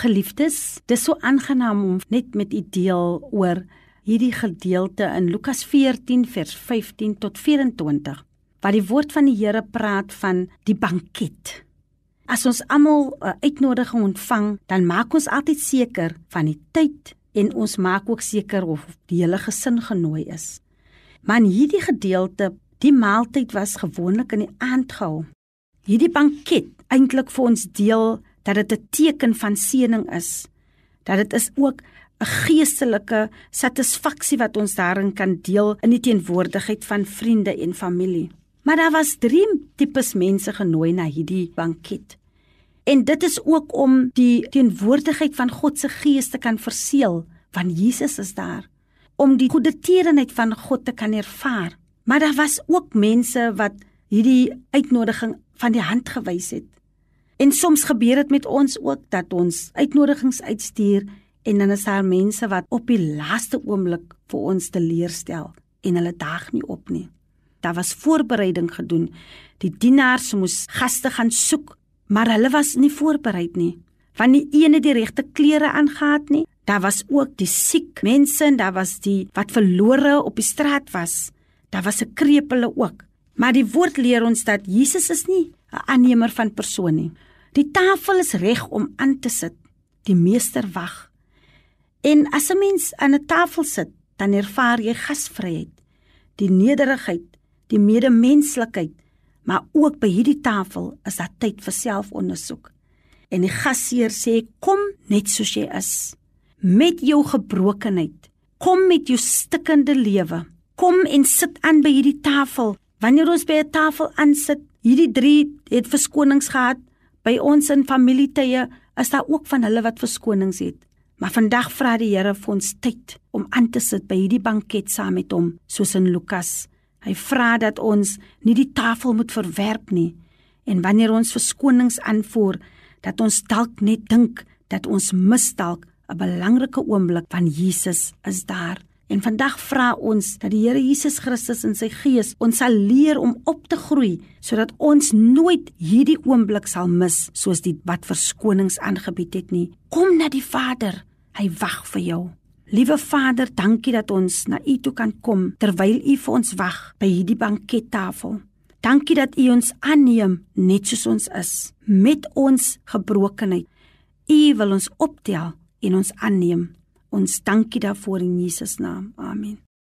Geliefdes, dis so aangenaam om net met u deel oor hierdie gedeelte in Lukas 14 vers 15 tot 24 waar die woord van die Here praat van die banket. As ons almal 'n uitnodiging ontvang, dan maak ons altyd seker van die tyd en ons maak ook seker of die hele gesin genooi is. Maar in hierdie gedeelte, die maaltyd was gewoonlik in die aand gehou. Hierdie banket eintlik vir ons deel dat dit 'n teken van seëning is. Dat dit is ook 'n geestelike satisfaksie wat ons daarin kan deel in die teenwoordigheid van vriende en familie. Maar daar was drie tipes mense genooi na hierdie banket. En dit is ook om die teenwoordigheid van God se Gees te kan verseël, want Jesus is daar om die goeie tierenheid van God te kan ervaar. Maar daar was ook mense wat hierdie uitnodiging van die hand gewys het. En soms gebeur dit met ons ook dat ons uitnodigings uitstuur En dan is daar mense wat op die laaste oomblik vir ons teleurstel en hulle daag nie op nie. Daar was voorbereiding gedoen. Die dienaars moes gaste gaan soek, maar hulle was nie voorbereid nie. Van die ene die regte klere aangetree nie. Daar was ook die siek mense en daar was die wat verlore op die straat was. Daar was 'n krepele ook. Maar die woord leer ons dat Jesus is nie 'n aannemer van persoon nie. Die tafel is reg om aan te sit. Die meester wag. En as 'n mens aan 'n tafel sit, dan ervaar jy gasvryheid, die nederigheid, die medemenslikheid, maar ook by hierdie tafel is daar tyd vir selfondersoek. En die gasheer sê: "Kom net soos jy is, met jou gebrokenheid. Kom met jou stikkende lewe. Kom en sit aan by hierdie tafel. Wanneer ons by 'n tafel aansit, hierdie drie het verskonings gehad. By ons in familietye is daar ook van hulle wat verskonings het." Maar vandag vra die Here vir ons tyd om aan te sit by hierdie banket saam met hom, soos in Lukas. Hy vra dat ons nie die tafel moet verwerp nie en wanneer ons verskonings aanvoer, dat ons dalk net dink dat ons mis dalk 'n belangrike oomblik van Jesus is daar. En vandag vra ons dat die Here Jesus Christus in sy gees ons sal leer om op te groei sodat ons nooit hierdie oomblik sal mis soos die wat verskonings aangebied het nie. Kom na die Vader Hy wag vir jou. Liewe Vader, dankie dat ons na U toe kan kom terwyl U vir ons wag by hierdie bankettafel. Dankie dat U ons aanneem net soos ons is, met ons gebrokenheid. U wil ons optel en ons aanneem. Ons dankie daarvoor in Jesus naam. Amen.